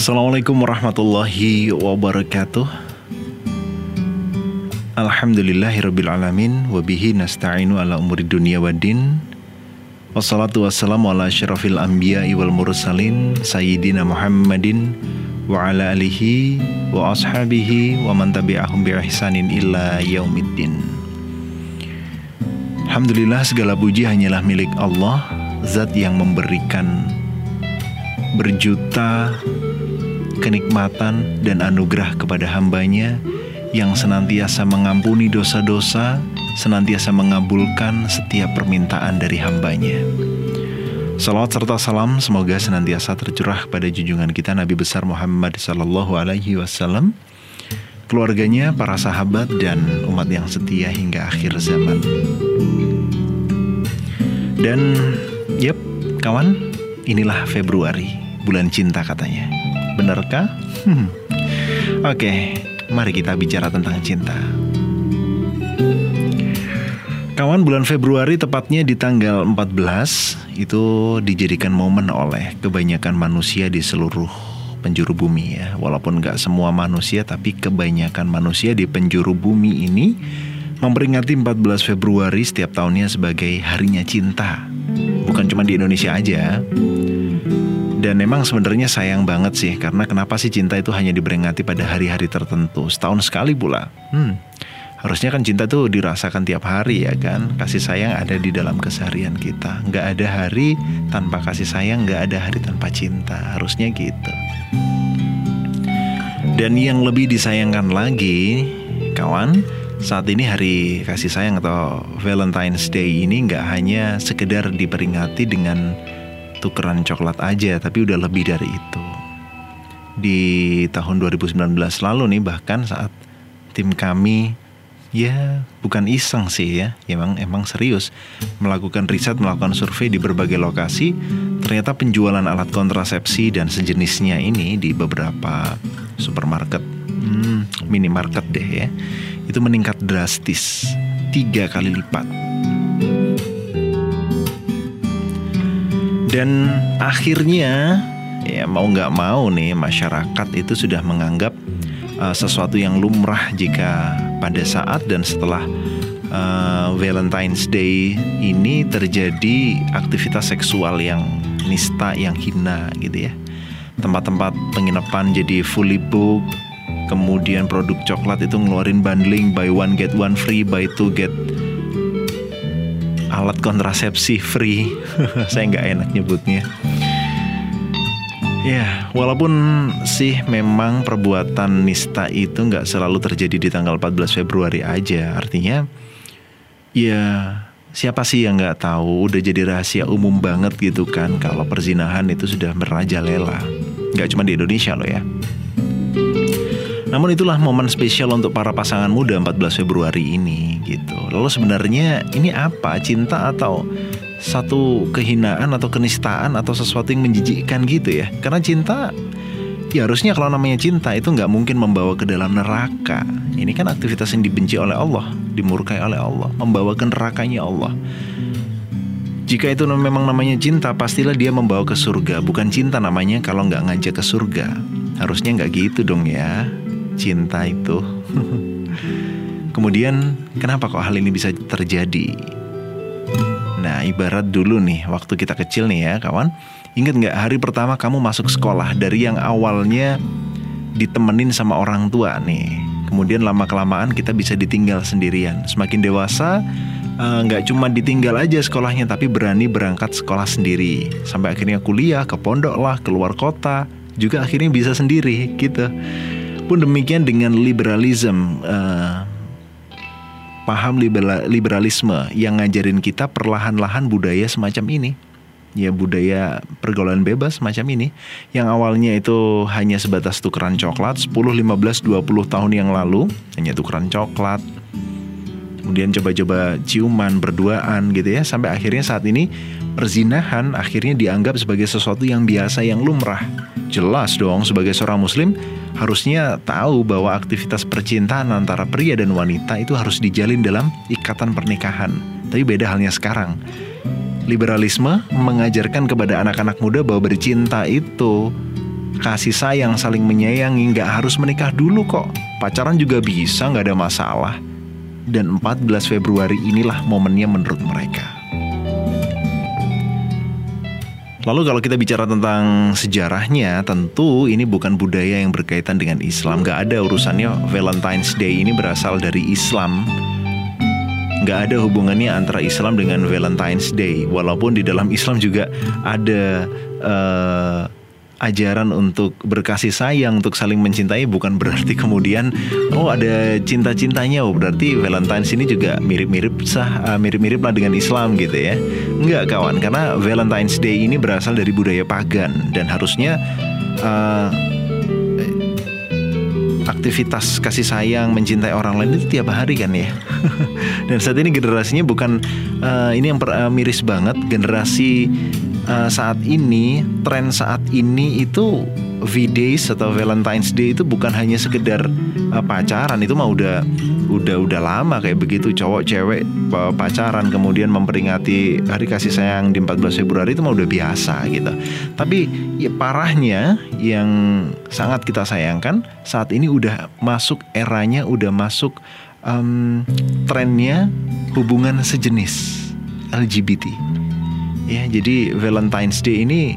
Assalamualaikum warahmatullahi wabarakatuh. Alhamdulillahirrabbilalamin Wabihi nasta'inu ala umuri dunia wa din. Wassalatu wassalamu ala syarafil anbiya wal mursalin Sayyidina Muhammadin Wa ala alihi wa ashabihi Wa man tabi'ahum bi ihsanin illa yaumiddin. Alhamdulillah segala puji hanyalah milik Allah Zat yang memberikan berjuta kenikmatan dan anugerah kepada hambanya yang senantiasa mengampuni dosa-dosa, senantiasa mengabulkan setiap permintaan dari hambanya. Salawat serta salam semoga senantiasa tercurah pada junjungan kita Nabi besar Muhammad Sallallahu Alaihi Wasallam, keluarganya, para sahabat dan umat yang setia hingga akhir zaman. Dan, yep, kawan, inilah Februari, bulan cinta katanya. Benarkah? Hmm. Oke, okay, mari kita bicara tentang cinta. Kawan bulan Februari tepatnya di tanggal 14 itu dijadikan momen oleh kebanyakan manusia di seluruh penjuru bumi ya. Walaupun nggak semua manusia tapi kebanyakan manusia di penjuru bumi ini memperingati 14 Februari setiap tahunnya sebagai harinya cinta. Bukan cuma di Indonesia aja. Dan memang sebenarnya sayang banget sih karena kenapa sih cinta itu hanya diperingati pada hari-hari tertentu setahun sekali pula. Hmm, harusnya kan cinta tuh dirasakan tiap hari ya kan. Kasih sayang ada di dalam keseharian kita. Nggak ada hari tanpa kasih sayang, nggak ada hari tanpa cinta. Harusnya gitu. Dan yang lebih disayangkan lagi, kawan, saat ini hari kasih sayang atau Valentine's Day ini nggak hanya sekedar diperingati dengan tukeran coklat aja, tapi udah lebih dari itu. Di tahun 2019 lalu nih bahkan saat tim kami ya bukan iseng sih ya, emang emang serius melakukan riset, melakukan survei di berbagai lokasi, ternyata penjualan alat kontrasepsi dan sejenisnya ini di beberapa supermarket, hmm, minimarket deh ya, itu meningkat drastis tiga kali lipat Dan akhirnya ya mau nggak mau nih masyarakat itu sudah menganggap uh, sesuatu yang lumrah jika pada saat dan setelah uh, Valentine's Day ini terjadi aktivitas seksual yang nista, yang hina gitu ya. Tempat-tempat penginapan jadi fully book, kemudian produk coklat itu ngeluarin bundling buy one get one free, buy two get alat kontrasepsi free. Saya nggak enak nyebutnya. Ya, walaupun sih memang perbuatan nista itu nggak selalu terjadi di tanggal 14 Februari aja. Artinya, ya siapa sih yang nggak tahu udah jadi rahasia umum banget gitu kan kalau perzinahan itu sudah merajalela. Nggak cuma di Indonesia loh ya. Namun itulah momen spesial untuk para pasangan muda 14 Februari ini gitu. Lalu sebenarnya ini apa? Cinta atau satu kehinaan atau kenistaan atau sesuatu yang menjijikkan gitu ya? Karena cinta ya harusnya kalau namanya cinta itu nggak mungkin membawa ke dalam neraka. Ini kan aktivitas yang dibenci oleh Allah, dimurkai oleh Allah, membawa ke nerakanya Allah. Jika itu memang namanya cinta, pastilah dia membawa ke surga. Bukan cinta namanya kalau nggak ngajak ke surga. Harusnya nggak gitu dong ya cinta itu. Kemudian kenapa kok hal ini bisa terjadi? Nah ibarat dulu nih waktu kita kecil nih ya kawan. Ingat nggak hari pertama kamu masuk sekolah dari yang awalnya ditemenin sama orang tua nih. Kemudian lama kelamaan kita bisa ditinggal sendirian. Semakin dewasa eh, nggak uh, cuma ditinggal aja sekolahnya tapi berani berangkat sekolah sendiri. Sampai akhirnya kuliah ke pondok lah keluar kota juga akhirnya bisa sendiri gitu pun demikian dengan liberalisme, uh, paham liberalisme yang ngajarin kita perlahan-lahan budaya semacam ini. Ya budaya pergaulan bebas semacam ini yang awalnya itu hanya sebatas tukeran coklat 10, 15, 20 tahun yang lalu hanya tukeran coklat kemudian coba-coba ciuman berduaan gitu ya sampai akhirnya saat ini perzinahan akhirnya dianggap sebagai sesuatu yang biasa yang lumrah jelas dong sebagai seorang muslim harusnya tahu bahwa aktivitas percintaan antara pria dan wanita itu harus dijalin dalam ikatan pernikahan. Tapi beda halnya sekarang. Liberalisme mengajarkan kepada anak-anak muda bahwa bercinta itu kasih sayang, saling menyayangi, nggak harus menikah dulu kok. Pacaran juga bisa, nggak ada masalah. Dan 14 Februari inilah momennya menurut mereka. Lalu kalau kita bicara tentang sejarahnya, tentu ini bukan budaya yang berkaitan dengan Islam. Gak ada urusannya. Valentine's Day ini berasal dari Islam. Nggak ada hubungannya antara Islam dengan Valentine's Day. Walaupun di dalam Islam juga ada uh, ajaran untuk berkasih sayang untuk saling mencintai bukan berarti kemudian oh ada cinta-cintanya. Oh berarti Valentine's ini juga mirip-mirip sah uh, mirip-mirip lah dengan Islam gitu ya nggak kawan karena Valentine's Day ini berasal dari budaya pagan dan harusnya uh, aktivitas kasih sayang mencintai orang lain itu tiap hari kan ya? Dan saat ini generasinya bukan uh, ini yang per, uh, miris banget generasi uh, saat ini tren saat ini itu V-Days atau Valentine's Day itu bukan hanya sekedar uh, pacaran itu mah udah udah udah lama kayak begitu cowok cewek pacaran kemudian memperingati hari kasih sayang di 14 Februari itu mah udah biasa gitu. Tapi ya parahnya yang sangat kita sayangkan saat ini udah masuk eranya udah masuk um, trennya hubungan sejenis LGBT. Ya, jadi Valentine's Day ini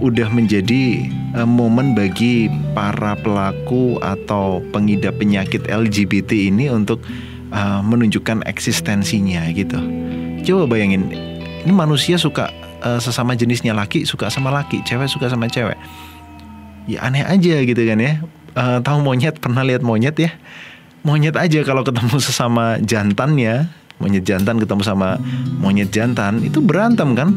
udah menjadi uh, momen bagi para pelaku atau pengidap penyakit LGBT ini untuk uh, menunjukkan eksistensinya gitu. Coba bayangin, ini manusia suka uh, sesama jenisnya laki suka sama laki, cewek suka sama cewek. Ya aneh aja gitu kan ya. Uh, tahu monyet pernah lihat monyet ya? Monyet aja kalau ketemu sesama jantannya, monyet jantan ketemu sama monyet jantan itu berantem kan?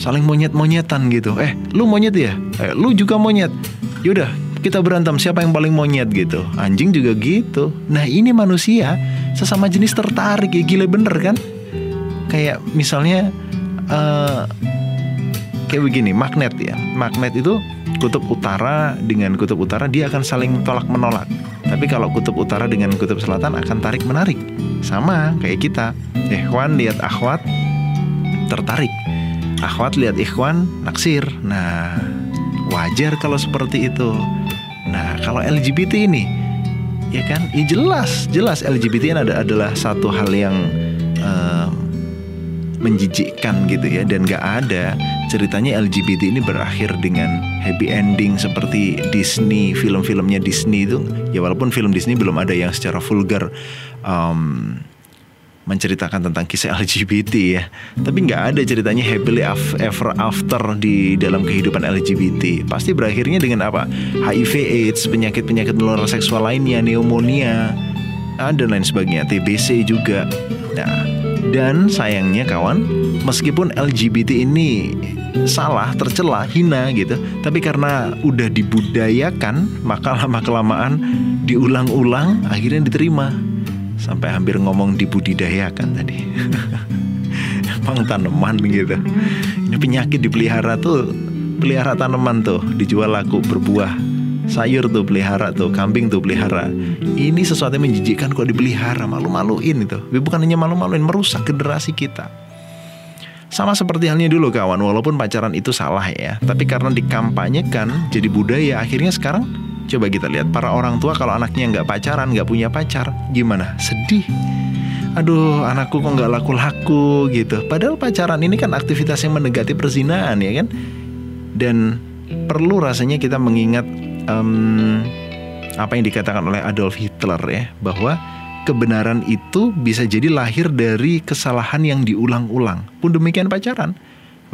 saling monyet-monyetan gitu. Eh, lu monyet ya? Eh, lu juga monyet. Yaudah, kita berantem siapa yang paling monyet gitu. Anjing juga gitu. Nah, ini manusia sesama jenis tertarik ya gila bener kan? Kayak misalnya uh, kayak begini, magnet ya. Magnet itu kutub utara dengan kutub utara dia akan saling tolak menolak. Tapi kalau kutub utara dengan kutub selatan akan tarik menarik. Sama kayak kita. Ikhwan lihat akhwat tertarik akhwat lihat ikhwan naksir. Nah, wajar kalau seperti itu. Nah, kalau LGBT ini ya kan, ya jelas, jelas LGBT ini ada adalah satu hal yang uh, menjijikkan gitu ya dan gak ada ceritanya LGBT ini berakhir dengan happy ending seperti Disney film-filmnya Disney itu ya walaupun film Disney belum ada yang secara vulgar um, menceritakan tentang kisah LGBT ya. Tapi nggak ada ceritanya happily ever after di dalam kehidupan LGBT. Pasti berakhirnya dengan apa? HIV AIDS, penyakit-penyakit menular seksual lainnya, pneumonia, dan lain sebagainya, TBC juga. Nah, dan sayangnya kawan, meskipun LGBT ini salah, tercela, hina gitu, tapi karena udah dibudayakan, maka lama kelamaan diulang-ulang akhirnya diterima. Sampai hampir ngomong dibudidayakan tadi. Emang tanaman gitu. Ini penyakit dipelihara tuh pelihara tanaman tuh dijual laku berbuah sayur tuh pelihara tuh kambing tuh pelihara ini sesuatu yang menjijikkan kok dipelihara malu-maluin itu tapi bukan hanya malu-maluin merusak generasi kita sama seperti halnya dulu kawan, walaupun pacaran itu salah ya, tapi karena dikampanyekan jadi budaya, akhirnya sekarang Coba kita lihat para orang tua kalau anaknya nggak pacaran, nggak punya pacar, gimana? Sedih. Aduh, anakku kok nggak laku-laku gitu. Padahal pacaran ini kan aktivitas yang mendekati perzinaan ya kan? Dan perlu rasanya kita mengingat um, apa yang dikatakan oleh Adolf Hitler ya, bahwa kebenaran itu bisa jadi lahir dari kesalahan yang diulang-ulang. Pun demikian pacaran,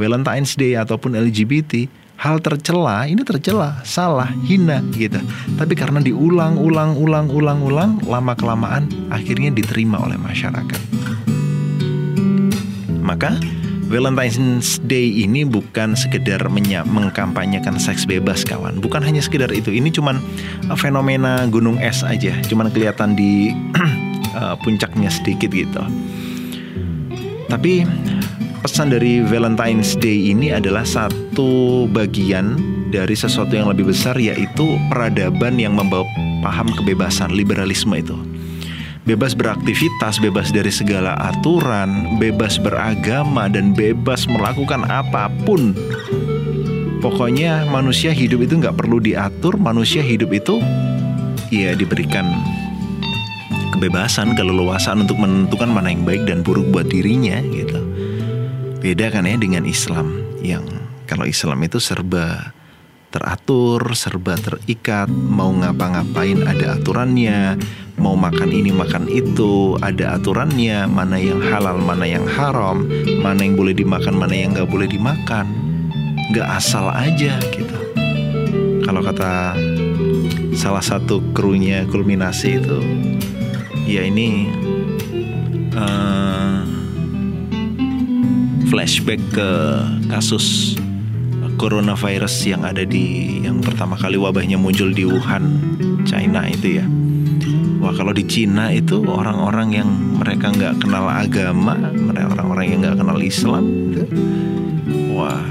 Valentine's Day ataupun LGBT hal tercela ini tercela, salah, hina gitu. Tapi karena diulang, ulang, ulang, ulang, ulang, lama kelamaan akhirnya diterima oleh masyarakat. Maka Valentine's Day ini bukan sekedar mengkampanyekan seks bebas kawan. Bukan hanya sekedar itu. Ini cuman uh, fenomena gunung es aja. Cuman kelihatan di uh, puncaknya sedikit gitu. Tapi pesan dari Valentine's Day ini adalah satu bagian dari sesuatu yang lebih besar yaitu peradaban yang membawa paham kebebasan liberalisme itu. Bebas beraktivitas, bebas dari segala aturan, bebas beragama dan bebas melakukan apa pun. Pokoknya manusia hidup itu nggak perlu diatur manusia hidup itu ya diberikan kebebasan keleluasan untuk menentukan mana yang baik dan buruk buat dirinya gitu. Beda kan ya dengan Islam yang kalau Islam itu serba teratur, serba terikat, mau ngapa-ngapain ada aturannya, mau makan ini makan itu ada aturannya, mana yang halal, mana yang haram, mana yang boleh dimakan, mana yang nggak boleh dimakan, nggak asal aja gitu. Kalau kata salah satu krunya kulminasi itu, ya ini uh, flashback ke kasus coronavirus yang ada di yang pertama kali wabahnya muncul di Wuhan, China itu ya. Wah kalau di Cina itu orang-orang yang mereka nggak kenal agama, mereka orang-orang yang nggak kenal Islam, gitu. wah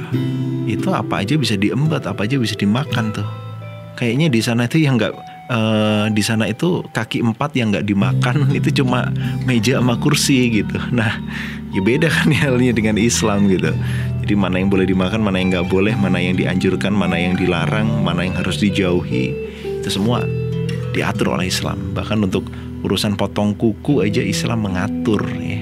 itu apa aja bisa diembat, apa aja bisa dimakan tuh. Kayaknya di sana itu yang nggak uh, di sana itu kaki empat yang nggak dimakan itu cuma meja sama kursi gitu. Nah ya beda kan halnya dengan Islam gitu. Jadi mana yang boleh dimakan, mana yang nggak boleh, mana yang dianjurkan, mana yang dilarang, mana yang harus dijauhi, itu semua diatur oleh Islam. Bahkan untuk urusan potong kuku aja Islam mengatur ya.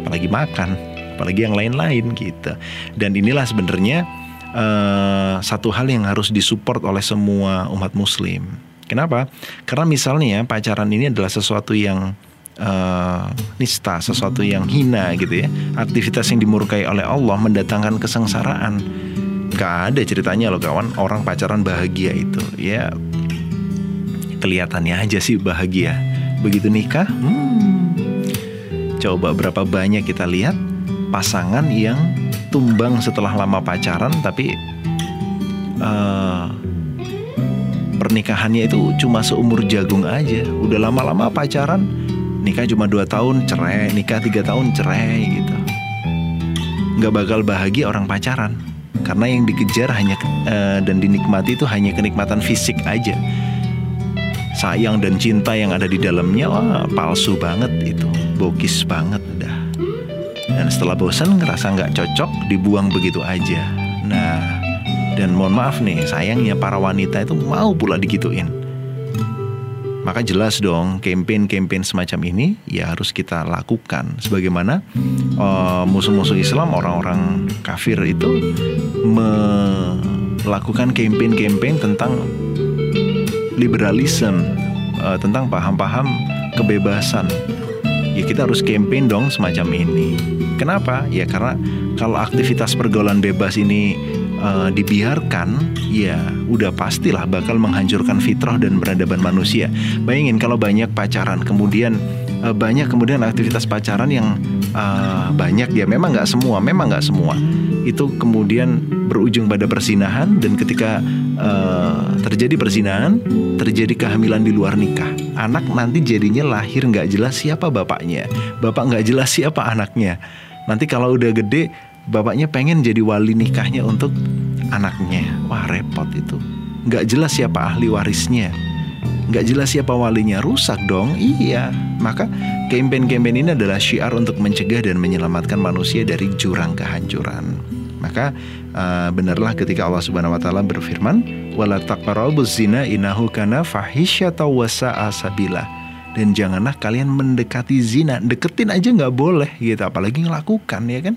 Apalagi makan, apalagi yang lain-lain gitu. Dan inilah sebenarnya uh, satu hal yang harus disupport oleh semua umat muslim. Kenapa? Karena misalnya pacaran ini adalah sesuatu yang uh, nista, sesuatu yang hina gitu ya. Aktivitas yang dimurkai oleh Allah mendatangkan kesengsaraan. Gak ada ceritanya loh kawan, orang pacaran bahagia itu. Ya kelihatannya aja sih bahagia. Begitu nikah, hmm, coba berapa banyak kita lihat pasangan yang tumbang setelah lama pacaran tapi uh, pernikahannya itu cuma seumur jagung aja. Udah lama-lama pacaran, nikah cuma dua tahun cerai. Nikah tiga tahun cerai gitu. Nggak bakal bahagia orang pacaran. Karena yang dikejar hanya uh, dan dinikmati itu hanya kenikmatan fisik aja. Sayang dan cinta yang ada di dalamnya wah palsu banget itu. Bokis banget udah dan setelah bosan ngerasa nggak cocok dibuang begitu aja. Nah dan mohon maaf nih sayangnya para wanita itu mau pula digituin maka jelas dong campaign-campaign semacam ini ya harus kita lakukan. Sebagaimana uh, musuh-musuh Islam orang-orang kafir itu melakukan campaign-campaign tentang liberalisme uh, tentang paham-paham kebebasan. Ya kita harus campaign dong semacam ini. Kenapa? Ya karena kalau aktivitas pergaulan bebas ini uh, dibiarkan, ya udah pastilah bakal menghancurkan fitrah dan peradaban manusia. Bayangin kalau banyak pacaran, kemudian uh, banyak kemudian aktivitas pacaran yang uh, banyak ya, memang nggak semua, memang nggak semua itu kemudian berujung pada persinahan dan ketika uh, terjadi persinahan terjadi kehamilan di luar nikah anak nanti jadinya lahir nggak jelas siapa bapaknya bapak nggak jelas siapa anaknya nanti kalau udah gede bapaknya pengen jadi wali nikahnya untuk anaknya. Wah repot itu. Gak jelas siapa ahli warisnya. Gak jelas siapa walinya. Rusak dong. Iya. Maka campaign-campaign ini adalah syiar untuk mencegah dan menyelamatkan manusia dari jurang kehancuran. Maka uh, benarlah ketika Allah Subhanahu wa taala berfirman, "Wala taqrabuz zina innahu kana fahisyata wa sabila." Dan janganlah kalian mendekati zina, deketin aja nggak boleh gitu, apalagi ngelakukan ya kan?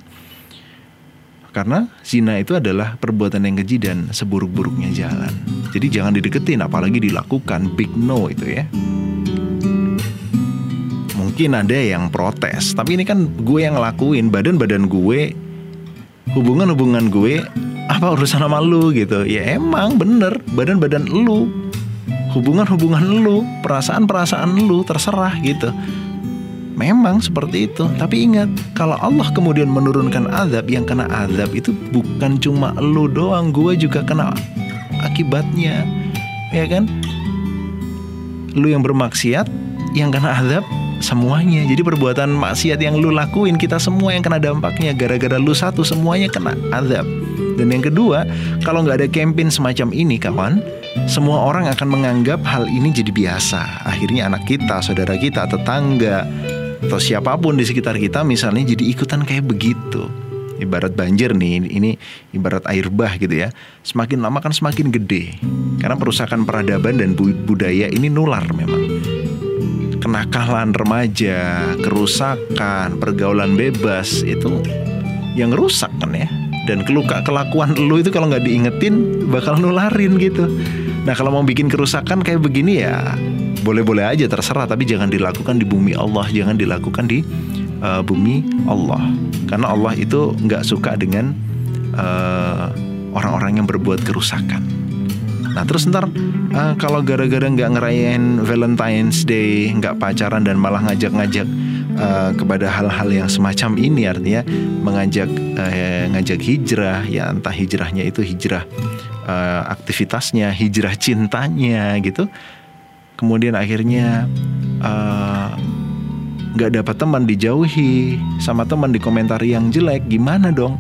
Karena zina itu adalah perbuatan yang keji dan seburuk-buruknya jalan. Jadi jangan dideketin apalagi dilakukan big no itu ya. Mungkin ada yang protes, tapi ini kan gue yang ngelakuin, badan-badan gue, hubungan-hubungan gue, apa urusan sama lu gitu. Ya emang bener, badan-badan lu, hubungan-hubungan lu, perasaan-perasaan lu terserah gitu. Memang seperti itu, tapi ingat kalau Allah kemudian menurunkan azab yang kena azab itu bukan cuma lu doang, gue juga kena akibatnya, ya kan? Lu yang bermaksiat, yang kena azab semuanya. Jadi perbuatan maksiat yang lu lakuin kita semua yang kena dampaknya gara-gara lu satu semuanya kena azab. Dan yang kedua, kalau nggak ada campaign semacam ini, kawan, semua orang akan menganggap hal ini jadi biasa. Akhirnya anak kita, saudara kita, tetangga, atau siapa pun di sekitar kita misalnya jadi ikutan kayak begitu. Ibarat banjir nih ini ibarat air bah gitu ya. Semakin lama kan semakin gede. Karena perusakan peradaban dan budaya ini nular memang. Kenakalan remaja kerusakan pergaulan bebas itu yang rusak kan ya. Dan keluka kelakuan lu itu kalau nggak diingetin bakal nularin gitu. Nah kalau mau bikin kerusakan kayak begini ya boleh-boleh aja terserah tapi jangan dilakukan di bumi Allah jangan dilakukan di uh, bumi Allah karena Allah itu nggak suka dengan eh, orang-orang yang berbuat kerusakan. Nah terus ntar uh, kalau gara-gara nggak ngerayain Valentine's Day, nggak pacaran dan malah ngajak-ngajak uh, kepada hal-hal yang semacam ini artinya mengajak uh, ngajak hijrah ya entah hijrahnya itu hijrah uh, aktivitasnya, hijrah cintanya gitu. Kemudian akhirnya uh, nggak dapat teman dijauhi sama teman dikomentari yang jelek. Gimana dong?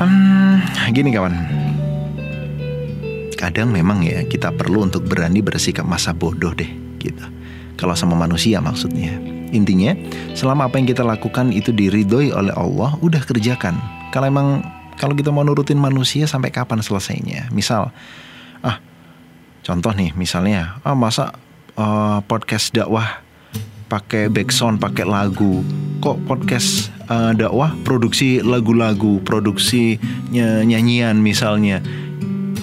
Hmm, gini kawan. Kadang memang ya kita perlu untuk berani bersikap masa bodoh deh gitu. Kalau sama manusia maksudnya. Intinya selama apa yang kita lakukan itu diridhoi oleh Allah udah kerjakan. Kalau emang kalau kita mau nurutin manusia sampai kapan selesainya? Misal ah contoh nih misalnya ah masa uh, podcast dakwah pakai background, pakai lagu. Kok podcast uh, dakwah produksi lagu-lagu, produksi nyanyian misalnya.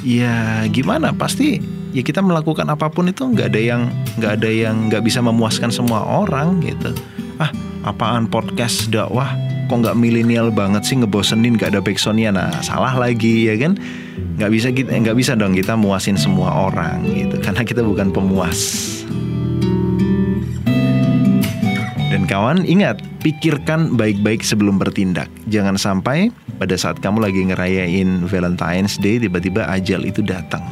Ya gimana? Pasti ya kita melakukan apa pun itu nggak ada yang nggak ada yang nggak bisa memuaskan semua orang gitu. Ah apaan podcast dakwah? Kok nggak milenial banget sih ngebosenin nggak ada backsoundnya? Nah salah lagi ya kan? Nggak bisa kita nggak bisa dong kita muasin semua orang gitu karena kita bukan pemuas. Dan kawan, ingat, pikirkan baik-baik sebelum bertindak. Jangan sampai pada saat kamu lagi ngerayain Valentine's Day, tiba-tiba ajal itu datang.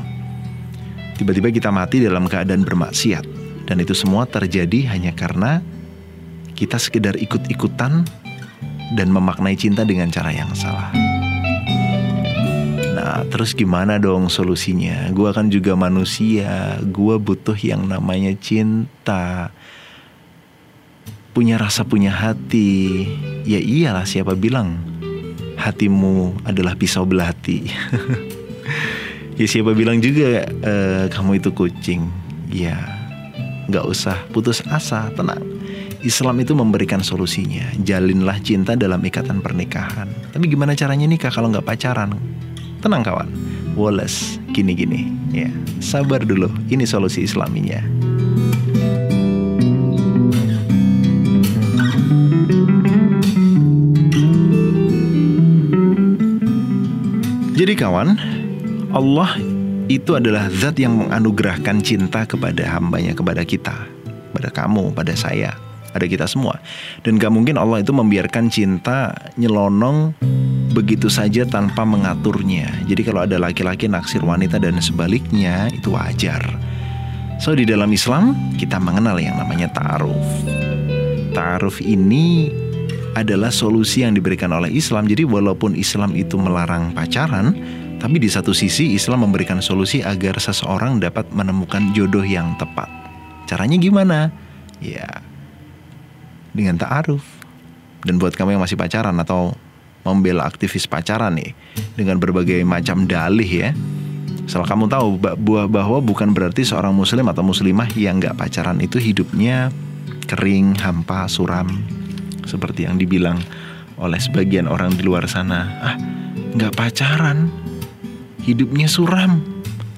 Tiba-tiba kita mati dalam keadaan bermaksiat. Dan itu semua terjadi hanya karena kita sekedar ikut-ikutan dan memaknai cinta dengan cara yang salah. Terus gimana dong solusinya? Gua kan juga manusia, gua butuh yang namanya cinta. Punya rasa punya hati. Ya iyalah siapa bilang? Hatimu adalah pisau belati. Ya siapa bilang juga uh, kamu itu kucing. Ya nggak usah. Putus asa tenang. Islam itu memberikan solusinya. Jalinlah cinta dalam ikatan pernikahan. Tapi gimana caranya nikah kalau nggak pacaran tenang kawan. Wallace gini-gini. Ya sabar dulu. Ini solusi islaminya. Jadi kawan, Allah itu adalah zat yang menganugerahkan cinta kepada hambanya, kepada kita, pada kamu, pada saya, pada kita semua. Dan gak mungkin Allah itu membiarkan cinta nyelonong begitu saja tanpa mengaturnya. Jadi kalau ada laki-laki naksir wanita dan sebaliknya itu wajar. So di dalam Islam kita mengenal yang namanya ta'aruf. Ta'aruf ini adalah solusi yang diberikan oleh Islam. Jadi walaupun Islam itu melarang pacaran, tapi di satu sisi Islam memberikan solusi agar seseorang dapat menemukan jodoh yang tepat. Caranya gimana? Ya, dengan ta'aruf. Dan buat kamu yang masih pacaran atau membela aktivis pacaran nih, dengan berbagai macam dalih ya. Asal kamu tahu bahwa bukan berarti seorang muslim atau muslimah yang gak pacaran itu hidupnya kering, hampa, suram, seperti yang dibilang oleh sebagian orang di luar sana. Ah, nggak pacaran, hidupnya suram,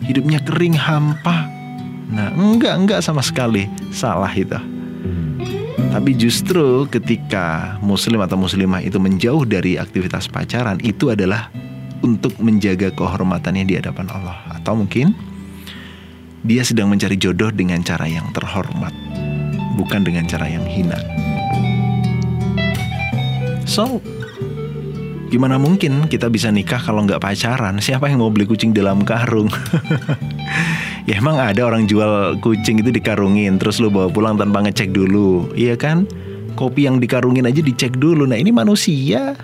hidupnya kering hampa. Nah, enggak, enggak sama sekali. Salah itu. Tapi justru ketika muslim atau muslimah itu menjauh dari aktivitas pacaran, itu adalah untuk menjaga kehormatannya di hadapan Allah. Atau mungkin dia sedang mencari jodoh dengan cara yang terhormat, bukan dengan cara yang hina. So, gimana mungkin kita bisa nikah kalau nggak pacaran? Siapa yang mau beli kucing dalam karung? ya emang ada orang jual kucing itu dikarungin, terus lu bawa pulang tanpa ngecek dulu, iya kan? Kopi yang dikarungin aja dicek dulu. Nah ini manusia.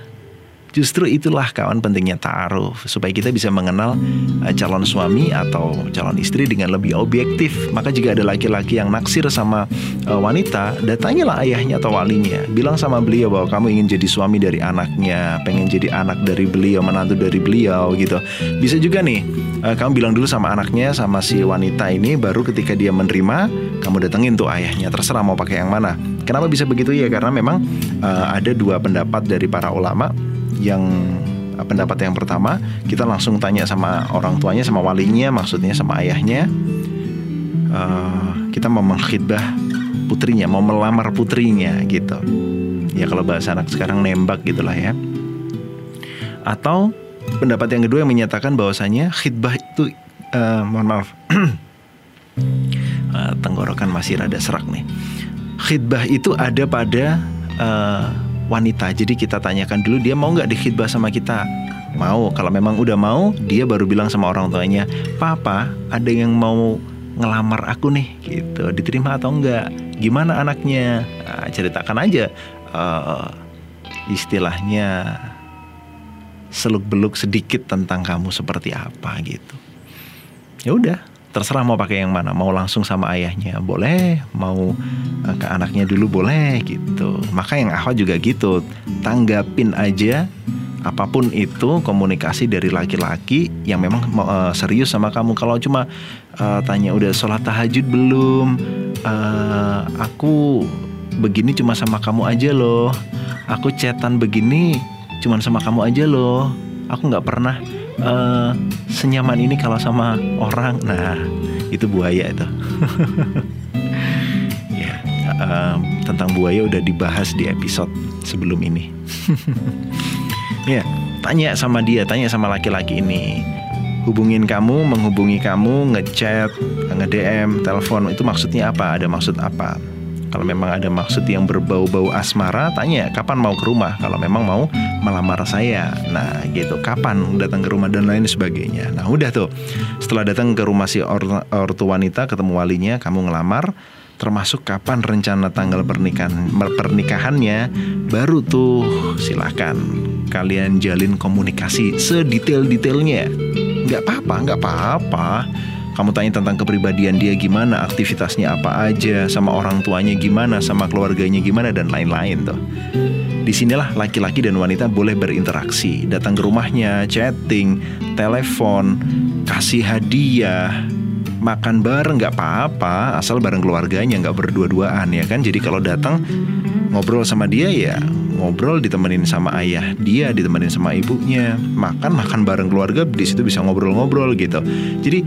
Justru itulah kawan pentingnya ta'aruf supaya kita bisa mengenal uh, calon suami atau calon istri dengan lebih objektif. Maka jika ada laki-laki yang naksir sama uh, wanita, datanyalah ayahnya atau walinya. Bilang sama beliau bahwa kamu ingin jadi suami dari anaknya, pengen jadi anak dari beliau, menantu dari beliau gitu. Bisa juga nih, uh, kamu bilang dulu sama anaknya sama si wanita ini baru ketika dia menerima, kamu datengin tuh ayahnya. Terserah mau pakai yang mana. Kenapa bisa begitu ya? Karena memang ada dua pendapat dari para ulama yang eh, pendapat yang pertama kita langsung tanya sama orang tuanya sama walinya maksudnya sama ayahnya. Uh, kita mau mengkhidbah putrinya mau melamar putrinya gitu. Ya kalau bahasa anak sekarang nembak gitulah ya. Atau pendapat yang kedua yang menyatakan bahwasanya khidbah itu uh, mohon maaf tenggorokan masih rada serak nih. Khidbah itu ada pada uh, wanita. Jadi kita tanyakan dulu dia mau nggak dikhidbah sama kita. Mau. Kalau memang udah mau, dia baru bilang sama orang tuanya, "Papa, ada yang mau ngelamar aku nih." Gitu. Diterima atau enggak? Gimana anaknya? Nah, ceritakan aja uh, istilahnya seluk beluk sedikit tentang kamu seperti apa gitu. Ya udah, terserah mau pakai yang mana mau langsung sama ayahnya boleh mau ke anaknya dulu boleh gitu. Maka yang ahwa juga gitu. Tanggapin aja apa pun itu komunikasi dari laki-laki yang memang uh, serius sama kamu. Kalau cuma uh, tanya udah sholat tahajud belum? Uh, aku begini cuma sama kamu aja loh. Aku cetan begini cuma sama kamu aja loh. Aku nggak pernah uh, senyaman ini kalau sama orang. Nah itu buaya itu tentang buaya udah dibahas di episode sebelum ini ya tanya sama dia tanya sama laki-laki ini hubungin kamu menghubungi kamu ngechat nge-DM telepon itu maksudnya apa ada maksud apa kalau memang ada maksud yang berbau-bau asmara, tanya kapan mau ke rumah. Kalau memang mau melamar saya, nah gitu. Kapan datang ke rumah dan lain sebagainya. Nah udah tuh. Setelah datang ke rumah si or ortu wanita, ketemu walinya, kamu ngelamar. Termasuk kapan rencana tanggal pernikahan pernikahannya, baru tuh silahkan kalian jalin komunikasi sedetail-detailnya. Nggak apa-apa, nggak apa-apa kamu tanya tentang kepribadian dia gimana, aktivitasnya apa aja, sama orang tuanya gimana, sama keluarganya gimana dan lain-lain tuh. Di sinilah laki-laki dan wanita boleh berinteraksi, datang ke rumahnya, chatting, telepon, kasih hadiah, makan bareng nggak apa-apa, asal bareng keluarganya nggak berdua-duaan ya kan. Jadi kalau datang ngobrol sama dia ya ngobrol ditemenin sama ayah dia ditemenin sama ibunya. Makan makan bareng keluarga di situ bisa ngobrol-ngobrol gitu. Jadi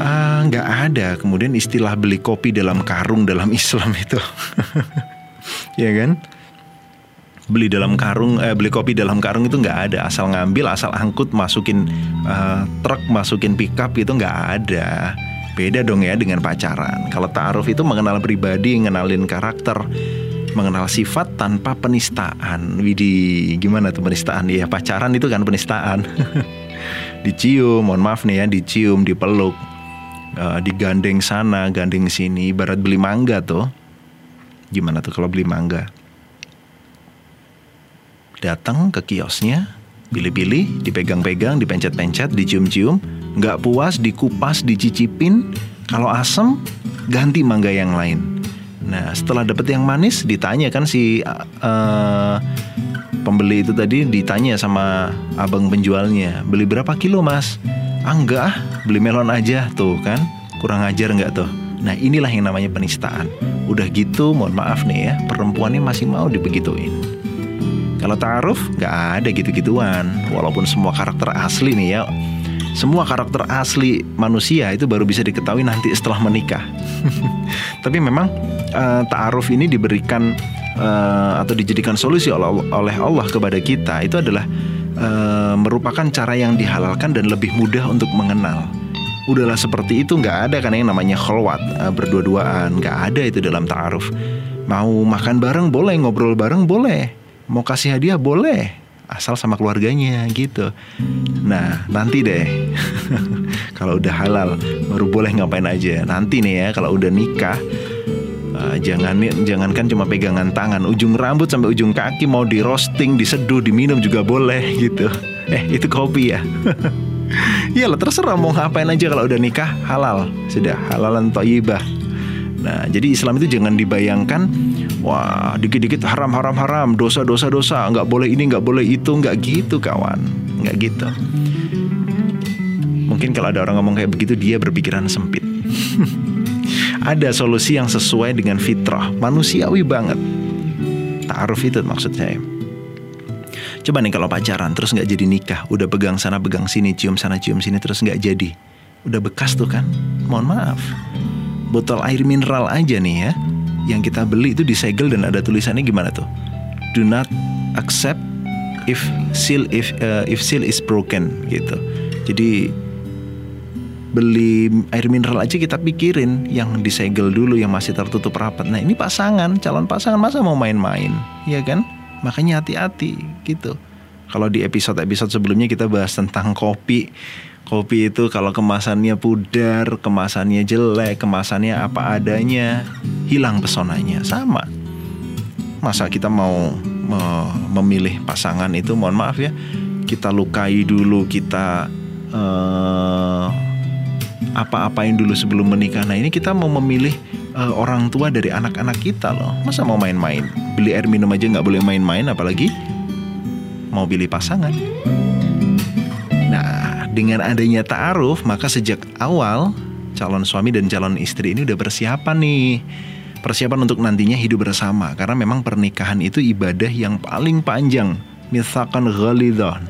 Ah, nggak uh, ada kemudian istilah beli kopi dalam karung dalam Islam itu. Ya kan beli dalam karung eh, beli kopi dalam karung itu nggak ada. Asal ngambil asal angkut masukin uh, truk masukin pickup itu nggak ada. Beda dong ya dengan pacaran. Kalau taaruf itu mengenal pribadi mengenalin karakter mengenal sifat tanpa penistaan. Widi gimana tuh penistaan? Ya pacaran itu kan penistaan. Dicium mohon maaf nih ya dicium dipeluk uh, digandeng sana, gandeng sini, ibarat beli mangga tuh. Gimana tuh kalau beli mangga? Datang ke kiosnya, pilih-pilih, dipegang-pegang, dipencet-pencet, dicium-cium, nggak puas, dikupas, dicicipin. Kalau asem, ganti mangga yang lain. Nah, setelah dapet yang manis, ditanya kan si uh, pembeli itu tadi ditanya sama abang penjualnya, beli berapa kilo mas? ah ah beli melon aja tuh kan kurang ajar enggak tuh nah inilah yang namanya penistaan udah gitu mohon maaf nih ya perempuannya masih mau dibegituin kalau taruh nggak ada gitu-gituan walaupun semua karakter asli nih ya semua karakter asli manusia itu baru bisa diketahui nanti setelah menikah. Tapi memang uh, ta'aruf ini diberikan uh, atau dijadikan solusi oleh Allah kepada kita itu adalah uh, merupakan cara yang dihalalkan dan lebih mudah untuk mengenal. Udahlah seperti itu nggak ada kan yang namanya kholwat uh, berdua-duaan nggak ada itu dalam ta'aruf. Mau makan bareng boleh, ngobrol bareng boleh, mau kasih hadiah boleh, asal sama keluarganya gitu. Nah nanti deh kalau udah halal baru boleh ngapain aja. Nanti nih ya kalau udah nikah Uh, jangan jangankan cuma pegangan tangan, ujung rambut sampai ujung kaki mau di roasting, diseduh, diminum juga boleh gitu. Eh itu kopi ya. Iyalah terserah mau ngapain aja kalau udah nikah halal sudah halalan toyibah. Nah jadi Islam itu jangan dibayangkan wah dikit-dikit haram haram haram dosa dosa dosa nggak boleh ini nggak boleh itu nggak gitu kawan nggak gitu. Mungkin kalau ada orang ngomong kayak begitu dia berpikiran sempit. ada solusi yang sesuai dengan fitrah manusiawi banget. Ta'aruf itu maksud saya. Coba nih kalau pacaran terus nggak jadi nikah, udah pegang sana pegang sini, cium sana cium sini terus nggak jadi, udah bekas tuh kan? Mohon maaf. Botol air mineral aja nih ya, yang kita beli itu disegel dan ada tulisannya gimana tuh? Do not accept if seal if uh, if seal is broken gitu. Jadi beli air mineral aja kita pikirin yang disegel dulu yang masih tertutup rapat. Nah ini pasangan, calon pasangan masa mau main-main, ya kan? Makanya hati-hati gitu. Kalau di episode-episode sebelumnya kita bahas tentang kopi. Kopi itu kalau kemasannya pudar, kemasannya jelek, kemasannya apa adanya, hilang pesonanya. Sama. Masa kita mau memilih pasangan itu mohon maaf ya, kita lukai dulu, kita uh, apa-apain dulu sebelum menikah. Nah, ini kita mau memilih uh, orang tua dari anak-anak kita loh. Masa mau main-main? Beli air minum aja nggak boleh main-main, apalagi mau pilih pasangan. Dengan adanya ta'aruf, maka sejak awal calon suami dan calon istri ini udah persiapan nih. Persiapan untuk nantinya hidup bersama karena memang pernikahan itu ibadah yang paling panjang. Misalkan ghalidhan.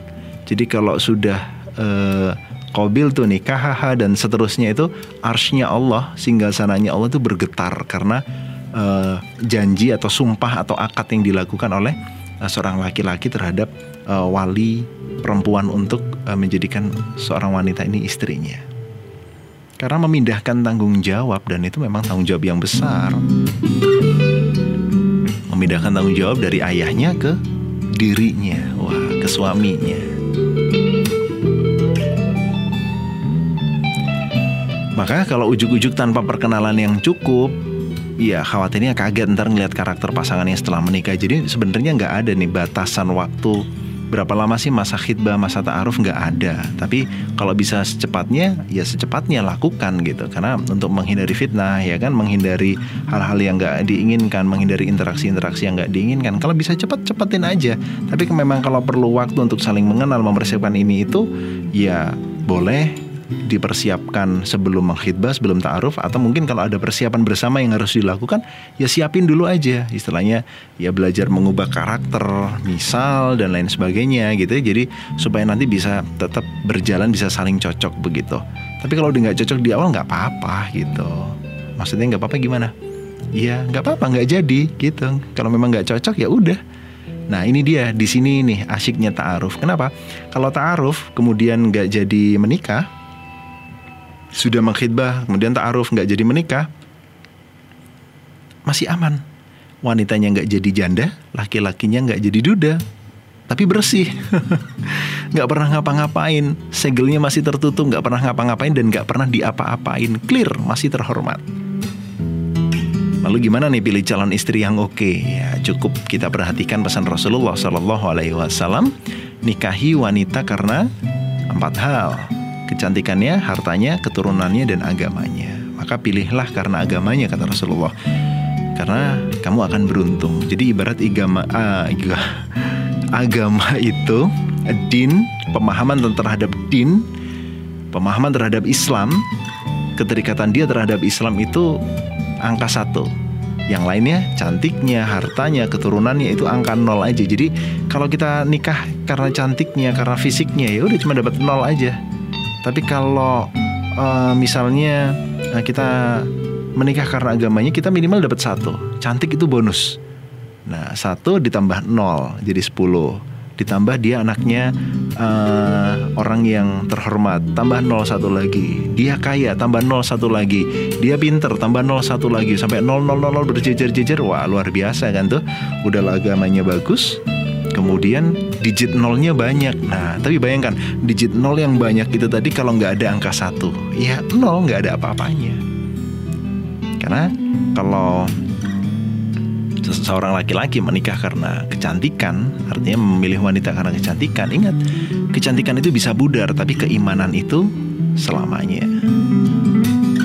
Jadi kalau sudah uh, Kobil tuh nih kahaha dan seterusnya itu arsnya Allah sehingga sananya Allah itu bergetar karena uh, janji atau sumpah atau akad yang dilakukan oleh uh, seorang laki-laki terhadap uh, wali perempuan untuk uh, menjadikan seorang wanita ini istrinya. Karena memindahkan tanggung jawab dan itu memang tanggung jawab yang besar. Memindahkan tanggung jawab dari ayahnya ke dirinya, wah, ke suaminya. Maka kalau ujuk-ujuk tanpa perkenalan yang cukup, ya khawatirnya kaget ntar ngeliat karakter pasangannya setelah menikah. Jadi sebenarnya nggak ada nih batasan waktu berapa lama sih masa khidbah, masa ta'aruf nggak ada. Tapi kalau bisa secepatnya, ya secepatnya lakukan gitu. Karena untuk menghindari fitnah, ya kan, menghindari hal-hal yang nggak diinginkan, menghindari interaksi-interaksi yang nggak diinginkan. Kalau bisa cepat, cepatin aja. Tapi memang kalau perlu waktu untuk saling mengenal, mempersiapkan ini itu, ya boleh dipersiapkan sebelum mengkhidbah, sebelum ta'aruf atau mungkin kalau ada persiapan bersama yang harus dilakukan ya siapin dulu aja. Istilahnya ya belajar mengubah karakter misal dan lain sebagainya gitu ya. Jadi supaya nanti bisa tetap berjalan bisa saling cocok begitu. Tapi kalau udah nggak cocok di awal nggak apa-apa gitu. Maksudnya nggak apa-apa gimana? Iya nggak apa-apa nggak jadi gitu. Kalau memang nggak cocok ya udah. Nah ini dia di sini nih asyiknya ta'aruf. Kenapa? Kalau ta'aruf kemudian nggak jadi menikah, sudah mengkhidbah, kemudian ta'aruf nggak jadi menikah, masih aman. Wanitanya nggak jadi janda, laki-lakinya nggak jadi duda, tapi bersih, nggak pernah ngapa-ngapain, segelnya masih tertutup, nggak pernah ngapa-ngapain dan nggak pernah diapa-apain, clear, masih terhormat. Lalu gimana nih pilih calon istri yang oke? Ya cukup kita perhatikan pesan Rasulullah Shallallahu Alaihi Wasallam, nikahi wanita karena empat hal kecantikannya, hartanya, keturunannya, dan agamanya. Maka pilihlah karena agamanya, kata Rasulullah. Karena kamu akan beruntung. Jadi ibarat igama, ah, agama itu, din, pemahaman terhadap din, pemahaman terhadap Islam, keterikatan dia terhadap Islam itu angka satu. Yang lainnya cantiknya, hartanya, keturunannya itu angka nol aja. Jadi kalau kita nikah karena cantiknya, karena fisiknya ya udah cuma dapat nol aja. Tapi kalau uh, misalnya uh, kita menikah karena agamanya, kita minimal dapat satu. Cantik itu bonus. Nah, satu ditambah nol jadi sepuluh. Ditambah dia anaknya uh, orang yang terhormat, tambah nol satu lagi. Dia kaya, tambah nol satu lagi. Dia pinter, tambah nol satu lagi. Sampai nol nol nol berjejer-jejer. Wah, luar biasa kan tuh. Udah agamanya bagus, kemudian digit nolnya banyak. Nah, tapi bayangkan digit nol yang banyak itu tadi kalau nggak ada angka satu, ya nol nggak ada apa-apanya. Karena kalau seorang laki-laki menikah karena kecantikan, artinya memilih wanita karena kecantikan, ingat, kecantikan itu bisa pudar, tapi keimanan itu selamanya.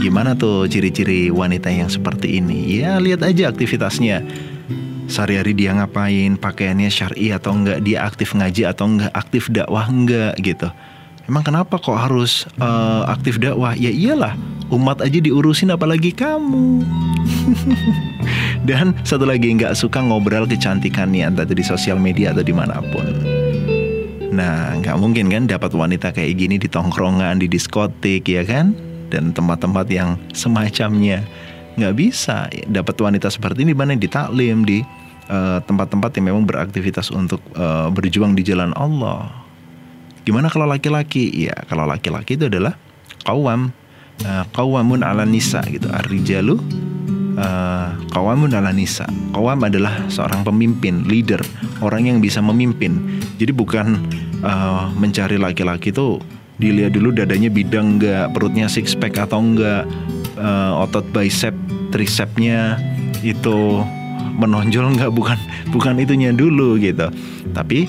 Gimana tuh ciri-ciri wanita yang seperti ini? Ya lihat aja aktivitasnya. Sehari-hari dia ngapain, pakaiannya syari atau enggak, dia aktif ngaji atau enggak, aktif dakwah enggak gitu. Emang kenapa kok harus uh, aktif dakwah? Ya iyalah, umat aja diurusin apalagi kamu. Dan satu lagi nggak suka ngobrol kecantikannya entah itu di sosial media atau di mana pun. Nah, nggak mungkin kan dapat wanita kayak gini di tongkrongan, di diskotik, ya kan? Dan tempat-tempat yang semacamnya. Nggak bisa dapat wanita seperti ini mana di taklim, di eh, tempat-tempat uh, yang memang beraktivitas untuk uh, berjuang di jalan Allah. Gimana kalau laki-laki? Ya, kalau laki-laki itu adalah kawam, uh, kawamun ala nisa gitu. Ar-rijalu uh, kawamun ala nisa. Kawam adalah seorang pemimpin, leader, orang yang bisa memimpin. Jadi bukan uh, mencari laki-laki tuh dilihat dulu dadanya bidang enggak, perutnya six pack atau enggak, uh, otot bicep, tricepnya itu menonjol enggak bukan bukan itunya dulu gitu. Tapi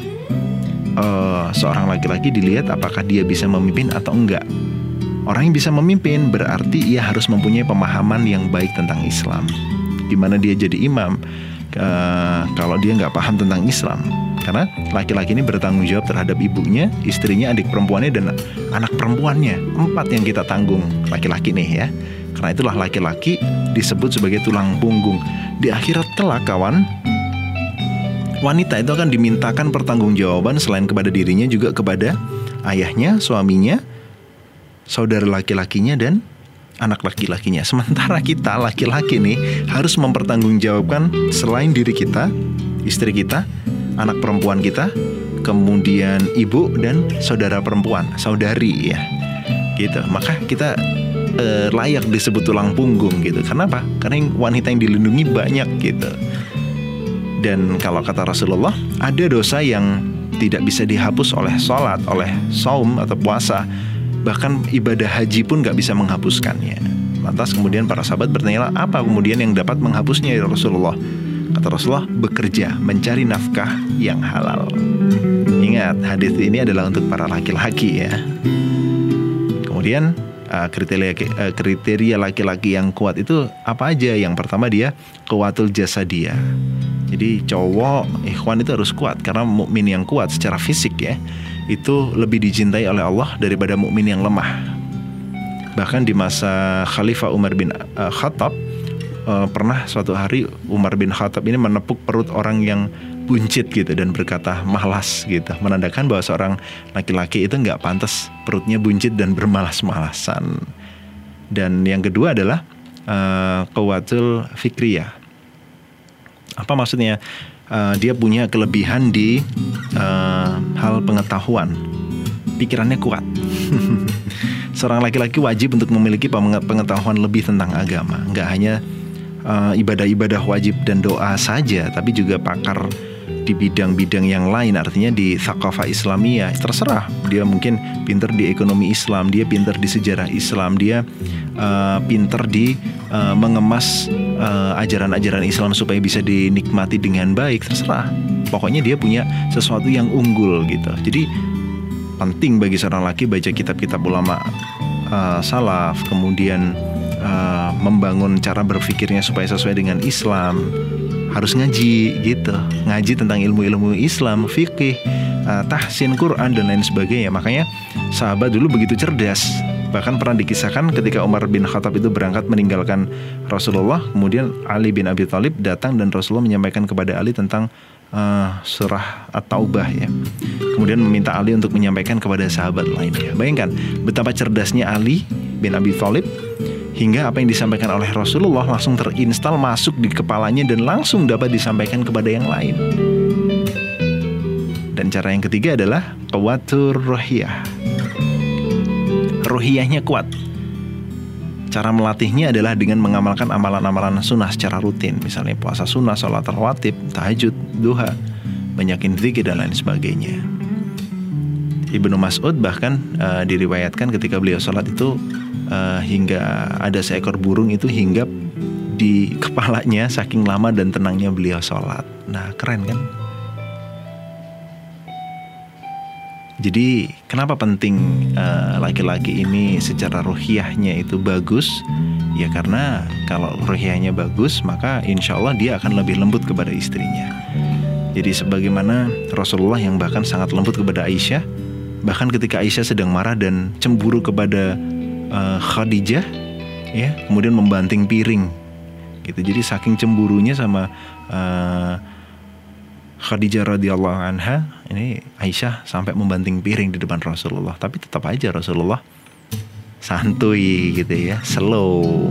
uh, seorang laki-laki dilihat apakah dia bisa memimpin atau enggak. Orang yang bisa memimpin berarti ia harus mempunyai pemahaman yang baik tentang Islam. Gimana dia jadi imam uh, kalau dia nggak paham tentang Islam? Karena laki-laki ini bertanggung jawab terhadap ibunya, istrinya, adik perempuannya, dan anak perempuannya. Empat yang kita tanggung laki-laki nih ya. Karena itulah laki-laki disebut sebagai tulang punggung. Di akhirat kelak kawan, wanita itu akan dimintakan pertanggungjawaban selain kepada dirinya juga kepada ayahnya, suaminya, saudara laki-lakinya dan anak laki-lakinya. Sementara kita laki-laki nih harus mempertanggungjawabkan selain diri kita, istri kita, anak perempuan kita, kemudian ibu dan saudara perempuan, saudari ya. Gitu. Maka kita eh, layak disebut tulang punggung gitu. Kenapa? Karena wanita yang dilindungi banyak gitu. Dan kalau kata Rasulullah, ada dosa yang tidak bisa dihapus oleh sholat, oleh saum atau puasa bahkan ibadah haji pun gak bisa menghapuskannya. Lantas kemudian para sahabat bertanya apa kemudian yang dapat menghapusnya ya Rasulullah? Kata Rasulullah, bekerja, mencari nafkah yang halal. Ingat, hadis ini adalah untuk para laki-laki ya. Kemudian uh, kriteria uh, kriteria laki-laki yang kuat itu apa aja? Yang pertama dia kuatul jasa dia. Jadi cowok ikhwan itu harus kuat karena mukmin yang kuat secara fisik ya itu lebih dicintai oleh Allah daripada mukmin yang lemah. Bahkan di masa Khalifah Umar bin uh, Khattab pernah suatu hari Umar bin Khattab ini menepuk perut orang yang buncit gitu dan berkata malas gitu. Menandakan bahwa seorang laki-laki itu nggak pantas perutnya buncit dan bermalas-malasan. Dan yang kedua adalah uh, kawatul fikriyah. Apa maksudnya? Uh, dia punya kelebihan di uh, hal pengetahuan. Pikirannya kuat. Seorang laki-laki wajib untuk memiliki pengetahuan lebih tentang agama, nggak hanya uh, ibadah-ibadah wajib dan doa saja, tapi juga pakar di bidang-bidang yang lain artinya di thaqafah Islamiyah. Terserah dia mungkin pinter di ekonomi Islam dia pinter di sejarah Islam dia uh, pinter di uh, mengemas ajaran-ajaran uh, Islam supaya bisa dinikmati dengan baik terserah. Pokoknya dia punya sesuatu yang unggul gitu. Jadi penting bagi seorang laki baca kitab-kitab ulama uh, salaf kemudian uh, membangun cara berpikirnya supaya sesuai dengan Islam harus ngaji gitu ngaji tentang ilmu-ilmu Islam fikih uh, tahsin Quran dan lain sebagainya makanya sahabat dulu begitu cerdas bahkan pernah dikisahkan ketika Umar bin Khattab itu berangkat meninggalkan Rasulullah kemudian Ali bin Abi Thalib datang dan Rasulullah menyampaikan kepada Ali tentang uh, surah At-Taubah ya. Kemudian meminta Ali untuk menyampaikan kepada sahabat lainnya. Bayangkan betapa cerdasnya Ali bin Abi Thalib hingga apa yang disampaikan oleh Rasulullah langsung terinstal masuk di kepalanya dan langsung dapat disampaikan kepada yang lain. Dan cara yang ketiga adalah kuatur rohiyah. Rohiyahnya kuat. Cara melatihnya adalah dengan mengamalkan amalan-amalan sunnah secara rutin. Misalnya puasa sunnah, sholat rawatib, tahajud, duha, banyakin zikir dan lain sebagainya. Ibnu Mas'ud bahkan uh, diriwayatkan ketika beliau sholat itu uh, hingga ada seekor burung itu hingga di kepalanya saking lama dan tenangnya beliau sholat. Nah keren kan? Jadi kenapa penting uh, laki-laki ini secara ruhiyahnya itu bagus? Ya karena kalau ruhiyahnya bagus maka insya Allah dia akan lebih lembut kepada istrinya. Jadi sebagaimana Rasulullah yang bahkan sangat lembut kepada Aisyah, bahkan ketika Aisyah sedang marah dan cemburu kepada uh, Khadijah, ya kemudian membanting piring, gitu. Jadi saking cemburunya sama uh, Khadijah radhiyallahu anha ini Aisyah sampai membanting piring di depan Rasulullah tapi tetap aja Rasulullah santuy gitu ya slow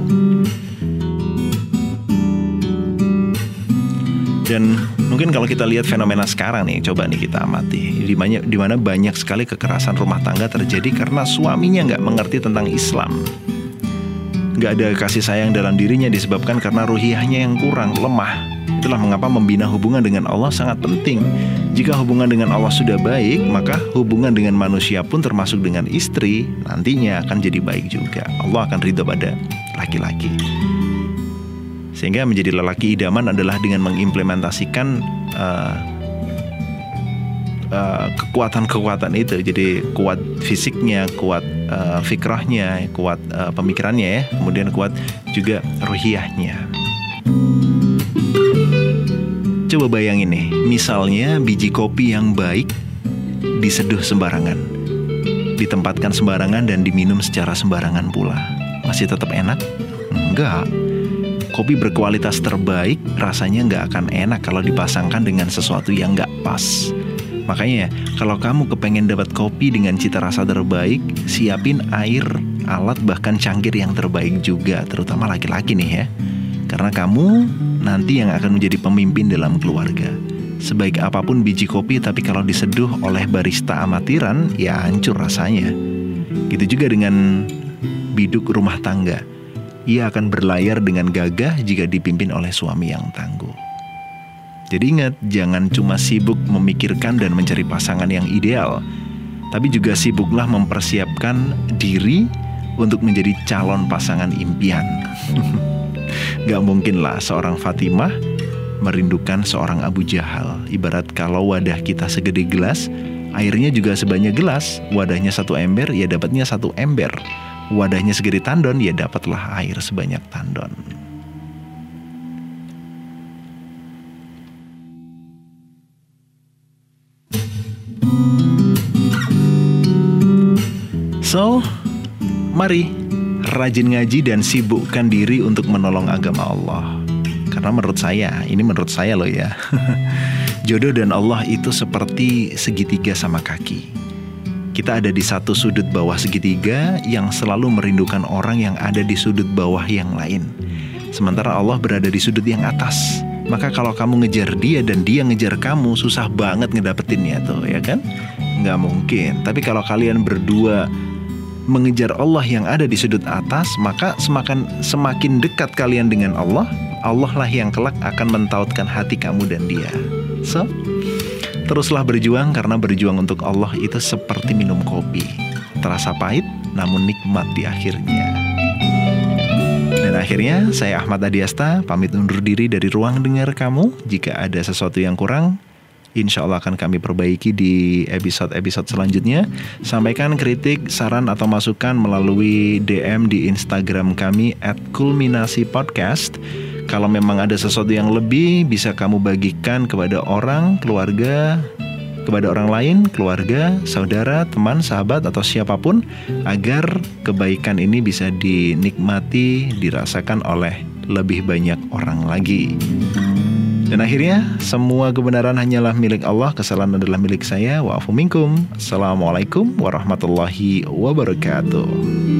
dan mungkin kalau kita lihat fenomena sekarang nih coba nih kita amati di mana di mana banyak sekali kekerasan rumah tangga terjadi karena suaminya nggak mengerti tentang Islam nggak ada kasih sayang dalam dirinya disebabkan karena ruhiyahnya yang kurang lemah Itulah mengapa membina hubungan dengan Allah sangat penting. Jika hubungan dengan Allah sudah baik, maka hubungan dengan manusia pun termasuk dengan istri nantinya akan jadi baik juga. Allah akan ridho pada laki-laki. Sehingga menjadi lelaki idaman adalah dengan mengimplementasikan uh, uh, kekuatan-kekuatan itu. Jadi kuat fisiknya, kuat uh, fikrahnya, kuat uh, pemikirannya ya, kemudian kuat juga ruhiyahnya. Coba bayangin nih, misalnya biji kopi yang baik diseduh sembarangan, ditempatkan sembarangan dan diminum secara sembarangan pula. Masih tetap enak? Enggak. Kopi berkualitas terbaik rasanya nggak akan enak kalau dipasangkan dengan sesuatu yang nggak pas. Makanya kalau kamu kepengen dapat kopi dengan cita rasa terbaik, siapin air, alat bahkan cangkir yang terbaik juga, terutama laki-laki nih ya. Karena kamu nanti yang akan menjadi pemimpin dalam keluarga. Sebaik apa pun biji kopi tapi kalau diseduh oleh barista amatiran ya hancur rasanya. Gitu juga dengan biduk rumah tangga. Ia akan berlayar dengan gagah jika dipimpin oleh suami yang tangguh. Jadi ingat, jangan cuma sibuk memikirkan dan mencari pasangan yang ideal, tapi juga sibuklah mempersiapkan diri untuk menjadi calon pasangan impian. Gak mungkin lah seorang Fatimah merindukan seorang Abu Jahal. Ibarat kalau wadah kita segede gelas, airnya juga sebanyak gelas. Wadahnya satu ember, ya dapatnya satu ember. Wadahnya segede tandon, ya dapatlah air sebanyak tandon. So, mari rajin ngaji dan sibukkan diri untuk menolong agama Allah. Karena menurut saya, ini menurut saya loh ya. Jodoh dan Allah itu seperti segitiga sama kaki. Kita ada di satu sudut bawah segitiga yang selalu merindukan orang yang ada di sudut bawah yang lain. Sementara Allah berada di sudut yang atas. Maka kalau kamu ngejar dia dan dia ngejar kamu, susah banget ngedapetinnya tuh, ya kan? Nggak mungkin. Tapi kalau kalian berdua mengejar Allah yang ada di sudut atas, maka semakin semakin dekat kalian dengan Allah, Allah lah yang kelak akan mentautkan hati kamu dan dia. So, teruslah berjuang karena berjuang untuk Allah itu seperti minum kopi. Terasa pahit namun nikmat di akhirnya. Dan akhirnya saya Ahmad Adiasta pamit undur diri dari ruang dengar kamu. Jika ada sesuatu yang kurang, insya Allah akan kami perbaiki di episode-episode selanjutnya. Sampaikan kritik, saran atau masukan melalui DM di Instagram kami at podcast. Kalau memang ada sesuatu yang lebih bisa kamu bagikan kepada orang, keluarga, kepada orang lain, keluarga, saudara, teman, sahabat, atau siapa pun, agar kebaikan ini bisa dinikmati, dirasakan oleh lebih banyak orang lagi. Dan akhirnya semua kebenaran hanyalah milik Allah, kesalahan adalah milik saya. Wa'afu minkum. Assalamualaikum warahmatullahi wabarakatuh.